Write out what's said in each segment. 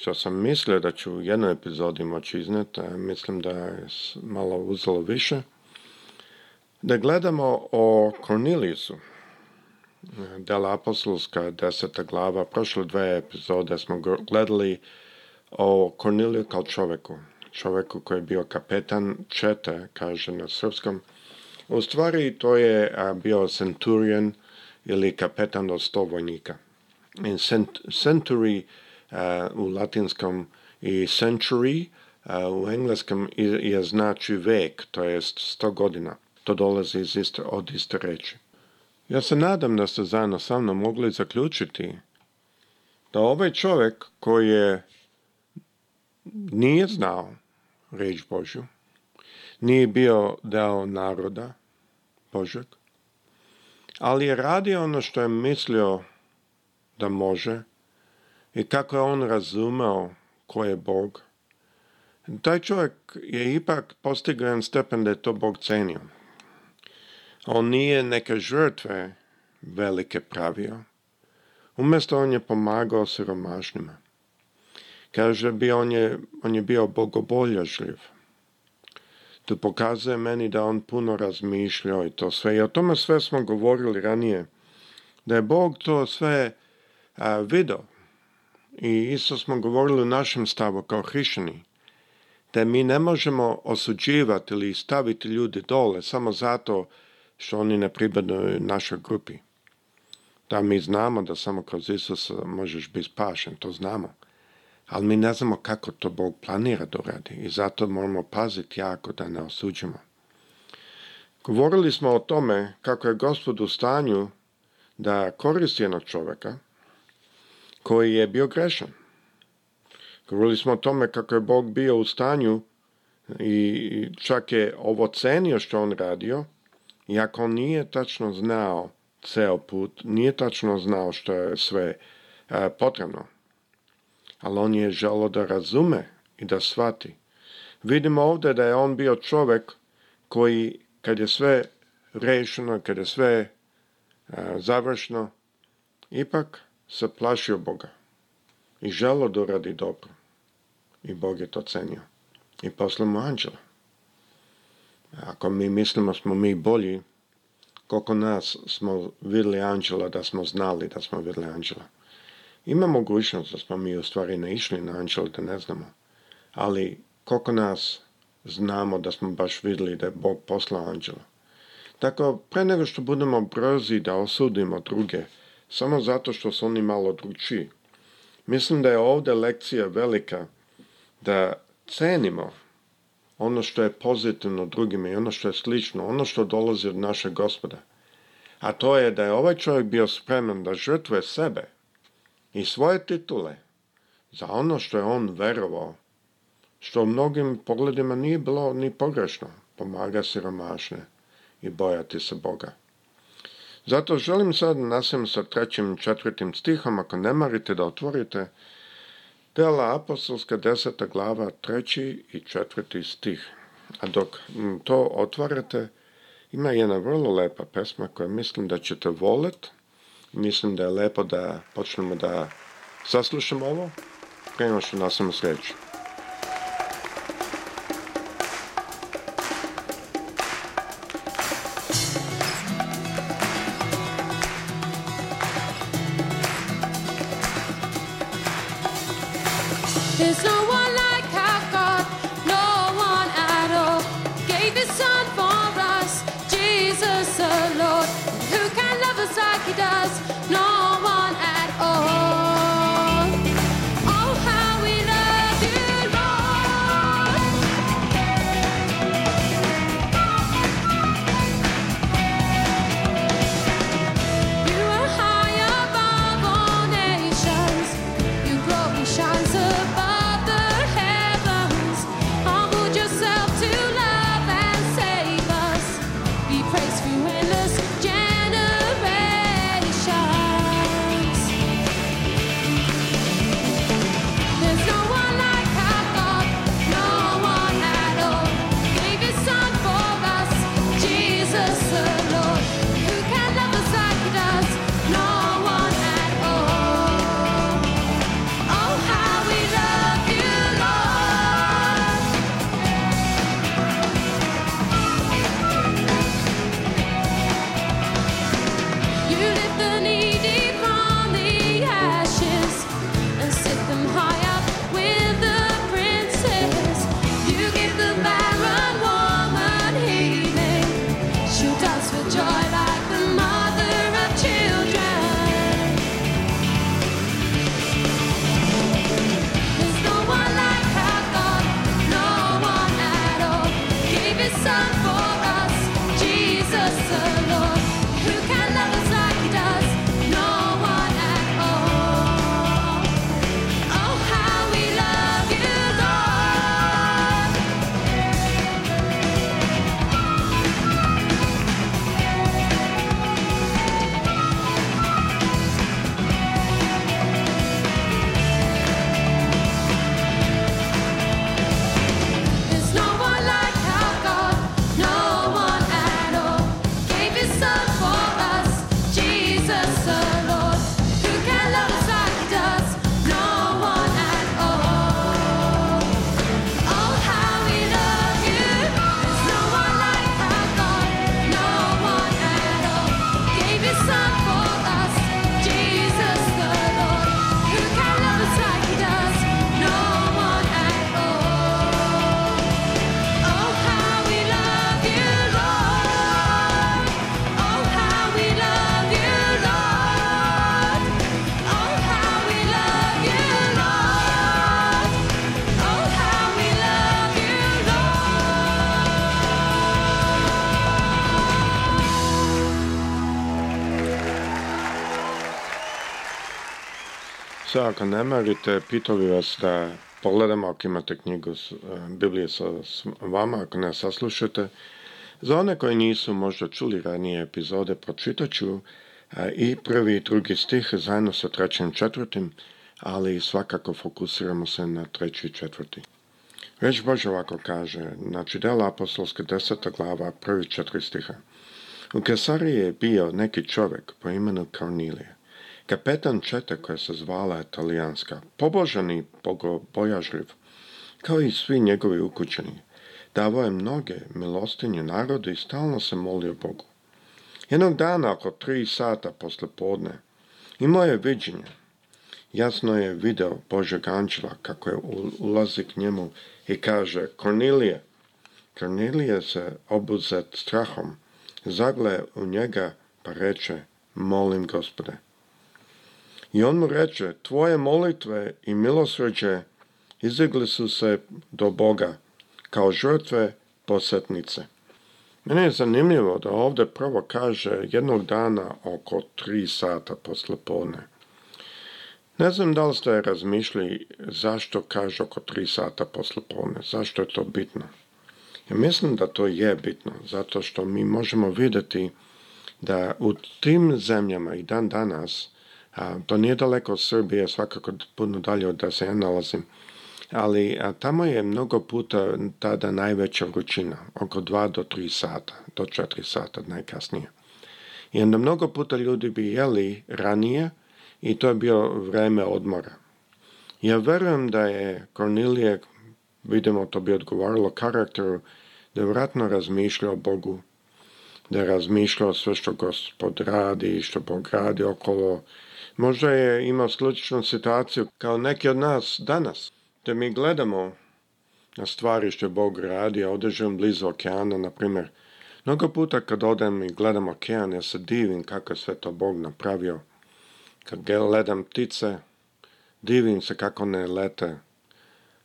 što sam mislio da ću u jednoj epizodi moći iznet, mislim da je malo uzelo više, da gledamo o Cornelijusu. Dela Apostolska deseta glava, prošle dve epizode smo gledali o Corneliju kao čoveku. Čoveku koji je bio kapetan čete, kaže na srpskom. U stvari to je bio centurion ili kapetan od sto vojnika. In u latinskom i century, u engleskom je znači vek, to jest sto godina. To dolazi od iste reči. Ja se nadam da ste zajedno sa mnom mogli zaključiti da ovaj čovjek koji je nije znao riječ Božju, nije bio deo naroda Božeg, ali je radio ono što je mislio da može, i kako je on razumao ko je Bog. Taj čovjek je ipak postigao stepen da je to Bog cenio. On nije neke žrtve velike pravio. Umjesto on je pomagao siromašnjima. Kaže bi on je, on je bio bogoboljažljiv. To pokazuje meni da on puno razmišljao i to sve. I o tome sve smo govorili ranije. Da je Bog to sve video i isto smo govorili u našem stavu kao hrišćani, da mi ne možemo osuđivati ili staviti ljude dole samo zato što oni ne pripadaju našoj grupi. Da, mi znamo da samo kroz Isusa možeš biti spašen, to znamo. Ali mi ne znamo kako to Bog planira da uradi i zato moramo paziti jako da ne osuđimo. Govorili smo o tome kako je gospod u stanju da koristi jednog čovjeka, koji je bio grešan. Govorili smo o tome kako je Bog bio u stanju i čak je ovo cenio što on radio, iako on nije tačno znao ceo put, nije tačno znao što je sve e, potrebno. Ali on je želo da razume i da shvati. Vidimo ovdje da je on bio čovjek koji, kad je sve rešeno, kad je sve e, završno, ipak se plašio Boga i želo da uradi dobro. I Bog je to cenio. I posle mu anđela. Ako mi mislimo smo mi bolji, koliko nas smo vidjeli anđela da smo znali da smo vidjeli anđela. Ima mogućnost da smo mi u stvari ne išli na anđela da ne znamo. Ali koliko nas znamo da smo baš vidjeli da je Bog poslao anđela. Tako, pre nego što budemo brzi da osudimo druge, samo zato što su oni malo drugčiji. Mislim da je ovdje lekcija velika da cenimo ono što je pozitivno drugima i ono što je slično, ono što dolazi od našeg gospoda. A to je da je ovaj čovjek bio spreman da žrtvuje sebe i svoje titule za ono što je on verovao, što u mnogim pogledima nije bilo ni pogrešno, pomaga siromašne i bojati se Boga. Zato želim sad nasim sa trećim četvrtim stihom, ako ne marite da otvorite, Dela apostolska deseta glava, treći i četvrti stih. A dok to otvarate, ima jedna vrlo lepa pesma koja mislim da ćete volet. Mislim da je lepo da počnemo da saslušamo ovo. Prema što nasamo sreću. There's no ako ne merite, pitao bi vas da pogledamo ako imate knjigu e, Biblije sa vama, ako ne saslušate. Za one koji nisu možda čuli ranije epizode, pročitat ću e, i prvi i drugi stih zajedno sa trećim četvrtim, ali svakako fokusiramo se na treći i četvrti. Reč Bože ovako kaže, znači dela apostolske deseta glava, prvi četiri stiha. U Kesariji je bio neki čovjek po imenu Kornilije kapetan čete koja se zvala Italijanska, poboženi bojažljiv, kao i svi njegovi ukućeni. Davao je mnoge milostinje narodu i stalno se molio Bogu. Jednog dana, oko tri sata posle podne, imao je viđenje. Jasno je video Božeg anđela kako je ulazi k njemu i kaže Kornilije. Kornilije se obuzet strahom, zagle u njega pa reče Molim gospode, i on mu reče, tvoje molitve i milosrđe izdigli su se do Boga kao žrtve posetnice. Mene je zanimljivo da ovdje prvo kaže jednog dana oko tri sata posle podne. Ne znam da li ste razmišljali zašto kaže oko tri sata posle podne, zašto je to bitno. Ja mislim da to je bitno, zato što mi možemo vidjeti da u tim zemljama i dan danas a, to nije daleko od Srbije, svakako puno dalje od da se ja nalazim. Ali a, tamo je mnogo puta tada najveća vrućina, oko 2 do 3 sata, do 4 sata najkasnije. I onda mnogo puta ljudi bi jeli ranije i to je bio vreme odmora. Ja vjerujem da je Kornilije, vidimo to bi odgovaralo karakteru, da je vratno razmišljao Bogu, da je razmišljao sve što gospod radi, što Bog radi okolo, Možda je imao sličnu situaciju kao neki od nas danas, da mi gledamo na stvari što Bog radi, a određujem blizu okeana, na primjer. Mnogo puta kad odem i gledam okean, ja se divim kako je sve to Bog napravio. Kad gledam ptice, divim se kako ne lete.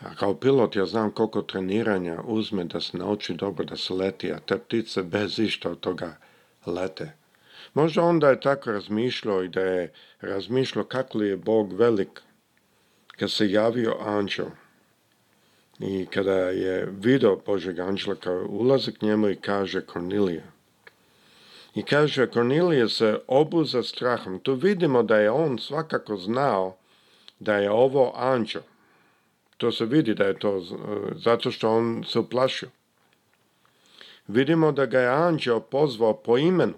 A kao pilot ja znam koliko treniranja uzme da se nauči dobro da se leti, a te ptice bez išta od toga lete. Možda onda je tako razmišljao i da je razmišljao kako li je Bog velik kad se javio anđel i kada je video Božeg anđela kao ulazi k njemu i kaže Kornilija. I kaže Kornilija se obuza strahom. Tu vidimo da je on svakako znao da je ovo anđel. To se vidi da je to e, zato što on se uplašio. Vidimo da ga je anđeo pozvao po imenu.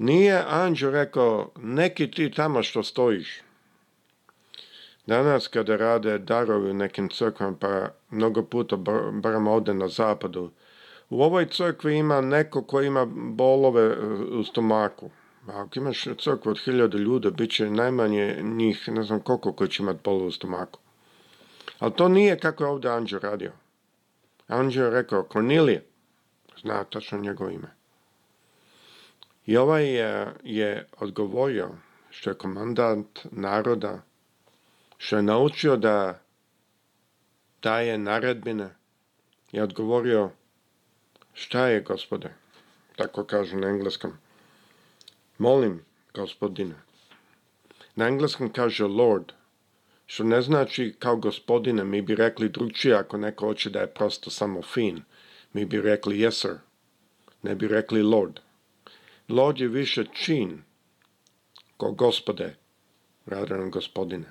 Nije Anđo rekao, neki ti tamo što stojiš. Danas kada rade darovi u nekim crkvama, pa mnogo puta barem ovdje na zapadu, u ovoj crkvi ima neko koji ima bolove e, u stomaku. ako imaš crkvu od hiljada ljuda, bit će najmanje njih, ne znam koliko koji će imati bolove u stomaku. Ali to nije kako je ovdje Anđo radio. Anđo je rekao, Kornilije, zna tačno njegovo ime. I ovaj je, je odgovorio što je komandant naroda, što je naučio da daje naredbine, i odgovorio šta je gospode, tako kažu na engleskom. Molim gospodine. Na engleskom kaže lord, što ne znači kao gospodine, mi bi rekli drugčije ako neko hoće da je prosto samo fin. Mi bi rekli yes sir, ne bi rekli lord. Lord je više čin ko gospode, radanom gospodine.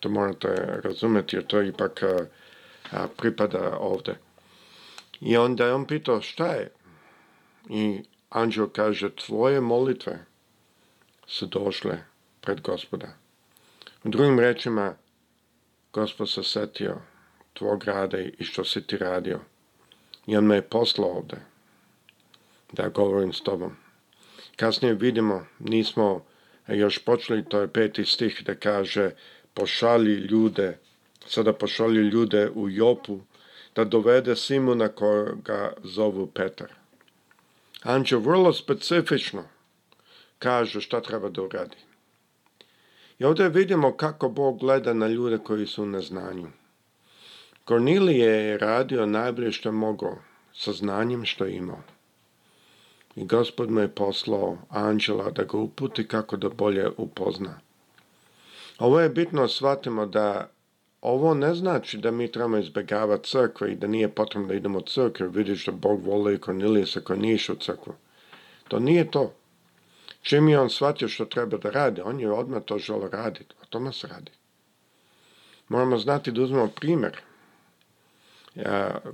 To morate razumjeti jer to ipak eh, a, pripada ovdje. I onda je on pitao šta je? I anđel kaže tvoje molitve su došle pred gospoda. U drugim rečima gospod se setio tvog rade i što si ti radio. I on me je poslao ovdje da govorim s tobom. Kasnije vidimo, nismo još počeli, to je peti stih da kaže pošali ljude, sada pošali ljude u Jopu da dovede Simona koga zovu Petar. Anđeo vrlo specifično kaže šta treba da uradi. I ovdje vidimo kako Bog gleda na ljude koji su na znanju. Kornilije je radio najbolje što je mogao, sa znanjem što je imao i gospod mu je poslao anđela da ga uputi kako da bolje upozna. Ovo je bitno shvatimo da ovo ne znači da mi trebamo izbjegavati crkve i da nije potrebno da idemo u crkve. Vidiš da Bog voli se koji nije išao u crkvu. To nije to. Čim je on shvatio što treba da radi, on je odmah to želo raditi. O tome se radi. Moramo znati da uzmemo primjer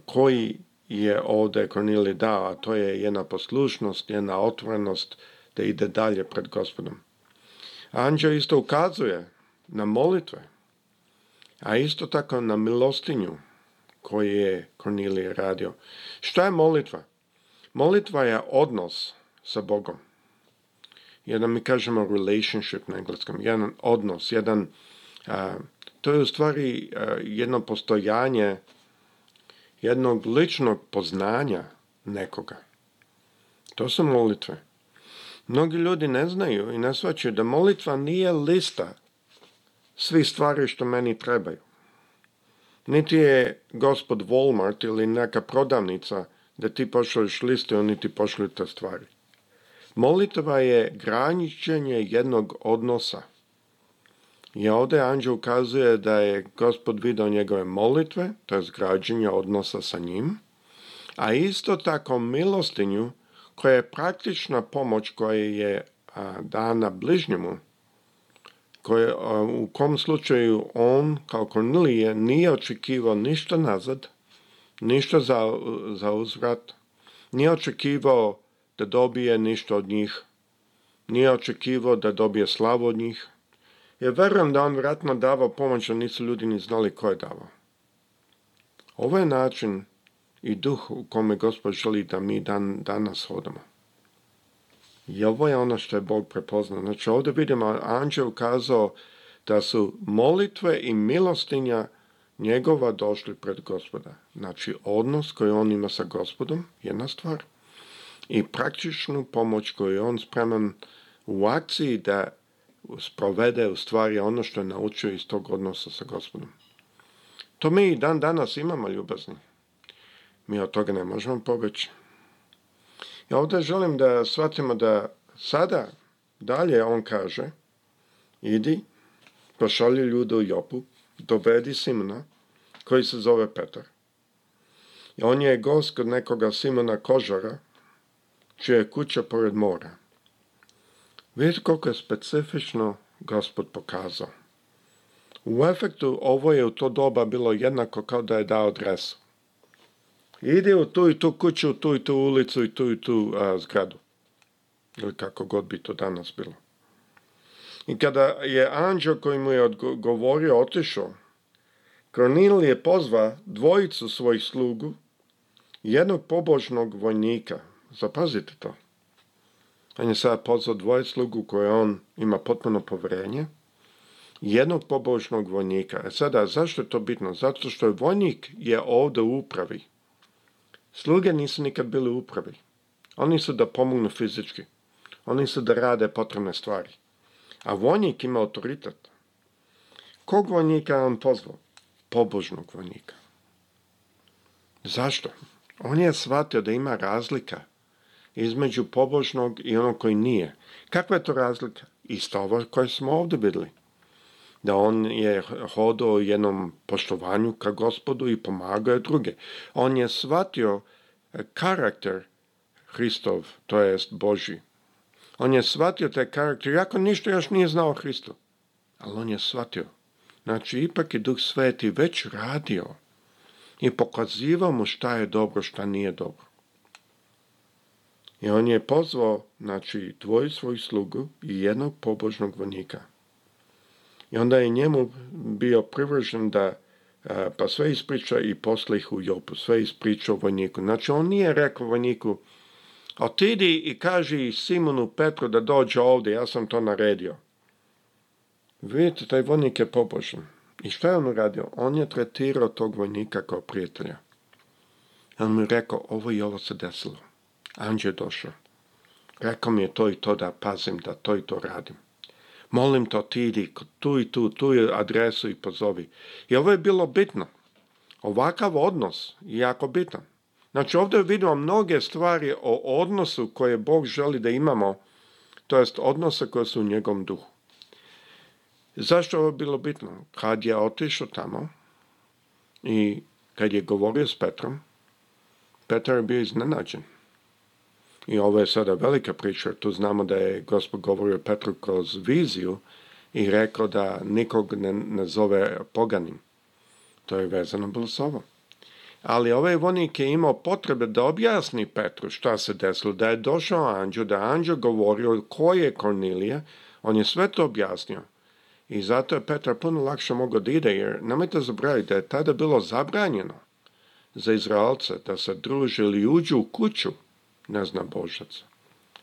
koji je ovdje Kornili dao, a to je jedna poslušnost, jedna otvorenost da ide dalje pred gospodom. Anđeo isto ukazuje na molitve, a isto tako na milostinju koju je Kornilije radio. Što je molitva? Molitva je odnos sa Bogom. Jedan, mi kažemo relationship na engleskom, jedan odnos, jedan, to je u stvari jedno postojanje jednog ličnog poznanja nekoga. To su molitve. Mnogi ljudi ne znaju i ne svačaju da molitva nije lista svih stvari što meni trebaju. Niti je gospod Walmart ili neka prodavnica da ti pošalješ liste i oni ti pošalju te stvari. Molitva je graničenje jednog odnosa. I ovdje Anđel ukazuje da je gospod video njegove molitve, to je zgrađenje odnosa sa njim, a isto tako milostinju koja je praktična pomoć koja je dana bližnjemu, koje, u kom slučaju on, kao je nije očekivao ništa nazad, ništa za, za uzvrat, nije očekivao da dobije ništa od njih, nije očekivao da dobije slavu od njih, ja verujem da on vratno davao pomoć, a nisu ljudi ni znali ko je davao. Ovo je način i duh u kome Gospod želi da mi dan, danas hodamo. I ovo je ono što je Bog prepoznao. Znači ovdje vidimo, Anđeo ukazao da su molitve i milostinja njegova došli pred gospoda. Znači odnos koji on ima sa gospodom, jedna stvar, i praktičnu pomoć koju je on spreman u akciji da sprovede u stvari ono što je naučio iz tog odnosa sa gospodom. To mi i dan danas imamo ljubazni. Mi od toga ne možemo pobeći. Ja ovdje želim da shvatimo da sada dalje on kaže idi, pošalji ljude u Jopu, dovedi Simona, koji se zove Petar. I on je gost kod nekoga Simona Kožara, čija je kuća pored mora. Vidite koliko je specifično gospod pokazao. U efektu ovo je u to doba bilo jednako kao da je dao adresu. Ide u tu i tu kuću, u tu i tu ulicu i tu i tu a, zgradu. Ili kako god bi to danas bilo. I kada je anđeo koji mu je odgovorio otišao, Kronil je pozva dvojicu svojih slugu, jednog pobožnog vojnika. Zapazite to. On je sada pozvao dvoje slugu koje on ima potpuno povrenje, jednog pobožnog vojnika. E sada, zašto je to bitno? Zato što je vojnik je ovdje u upravi. Sluge nisu nikad bili u upravi. Oni su da pomognu fizički. Oni su da rade potrebne stvari. A vojnik ima autoritet. Kog vojnika je on pozvao? Pobožnog vojnika. Zašto? On je shvatio da ima razlika između pobožnog i onog koji nije. Kakva je to razlika? Isto ovo koje smo ovdje vidjeli. Da on je hodao u jednom poštovanju ka gospodu i pomagao je druge. On je shvatio karakter Hristov, to jest Boži. On je shvatio taj karakter, iako ništa još nije znao Hristu. Ali on je shvatio. Znači, ipak je Duh Sveti već radio i pokazivao mu šta je dobro, šta nije dobro. I on je pozvao, znači, dvoj svojih slugu i jednog pobožnog vojnika. I onda je njemu bio privržen da pa sve ispriča i posle ih u Jopu, sve ispriča vojniku. Znači, on nije rekao vojniku, otidi i kaži Simonu Petru da dođe ovdje, ja sam to naredio. Vidite, taj vojnik je pobožan. I šta je on uradio? On je tretirao tog vojnika kao prijatelja. On mu je rekao, ovo i ovo se desilo. Anđe došao. Rekao mi je to i to da pazim, da to i to radim. Molim to ti idi tu i tu, tu je adresu i pozovi. I ovo je bilo bitno. Ovakav odnos je jako bitan. Znači ovdje vidimo mnoge stvari o odnosu koje Bog želi da imamo, to jest odnose koje su u njegovom duhu. Zašto ovo je bilo bitno? Kad je otišao tamo i kad je govorio s Petrom, Petar je bio iznenađen i ovo je sada velika priča, tu znamo da je gospod govorio Petru kroz viziju i rekao da nikog ne, zove poganim. To je vezano bilo s ovom. Ali ovaj vonik je imao potrebe da objasni Petru šta se desilo, da je došao Anđo, da je Anđo govorio ko je Kornilija, on je sve to objasnio. I zato je Petar puno lakše mogao da ide, jer nemojte zaboraviti da je tada bilo zabranjeno za Izraelce da se druže ili uđu u kuću ne znam, Božac.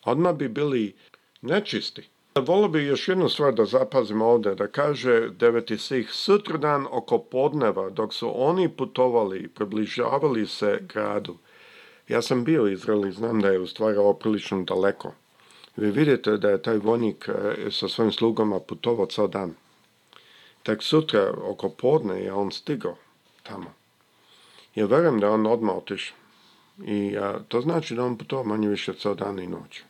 Odmah bi bili nečisti. Volio bi još jednu stvar da zapazimo ovdje, da kaže deveti sih sutradan oko podneva, dok su oni putovali i približavali se gradu. Ja sam bio Izrael znam da je u stvari prilično daleko. Vi vidite da je taj vojnik e, sa svojim slugama putovao cao dan. Tek sutra oko podne je on stigao tamo. Ja vjerujem da on odmah otišao. I a, to znači da on to manje više od dan i noć.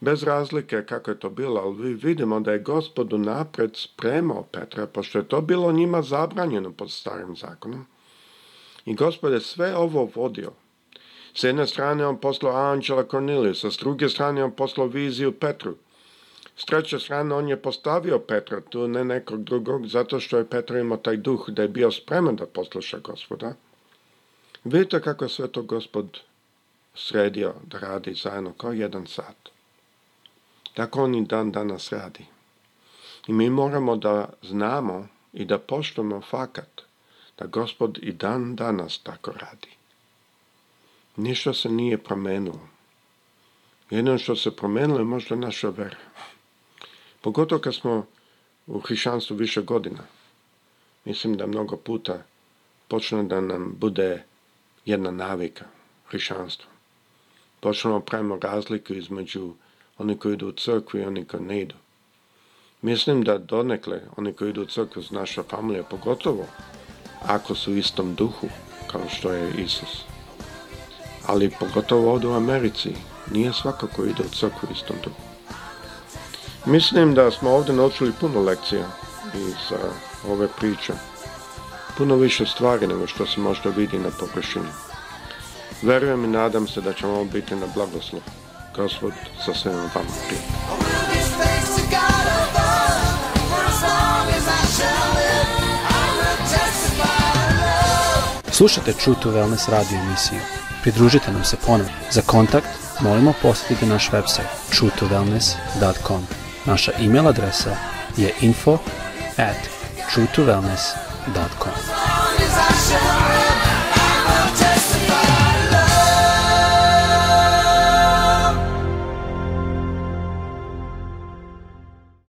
Bez razlike kako je to bilo, ali vidimo da je gospodu napred spremao Petra, pošto je to bilo njima zabranjeno pod starim zakonom. I gospod je sve ovo vodio. S jedne strane on poslao Anđela Corneliusa, s druge strane on poslao viziju Petru. S treće strane on je postavio Petra, tu ne nekog drugog, zato što je Petar imao taj duh da je bio spreman da posluša gospoda. Vidite kako je sve to gospod sredio da radi zajedno kao jedan sat. Tako on i dan danas radi. I mi moramo da znamo i da poštujemo fakat da gospod i dan danas tako radi. Ništa se nije promenulo. Jedino što se promenilo je možda naša vera. Pogotovo kad smo u hrišćanstvu više godina. Mislim da mnogo puta počne da nam bude jedna navika, hrišćanstvo. Počnemo pravimo razliku između oni koji idu u crkvu i oni koji ne idu. Mislim da donekle oni koji idu u crkvu su naša familija, pogotovo ako su u istom duhu kao što je Isus. Ali pogotovo ovdje u Americi nije svakako koji ide u crkvu u istom duhu. Mislim da smo ovdje naučili puno lekcija iz eh, ove priče puno više stvari nego što se možda vidi na površini. Verujem i nadam se da ćemo biti na blagoslov. Gospod sa svima vama Slušajte True to Wellness radio emisiju. Pridružite nam se ponovno. Za kontakt molimo posjetite naš website truetowellness.com. Naša email adresa je info at truetowellness.com. dot com.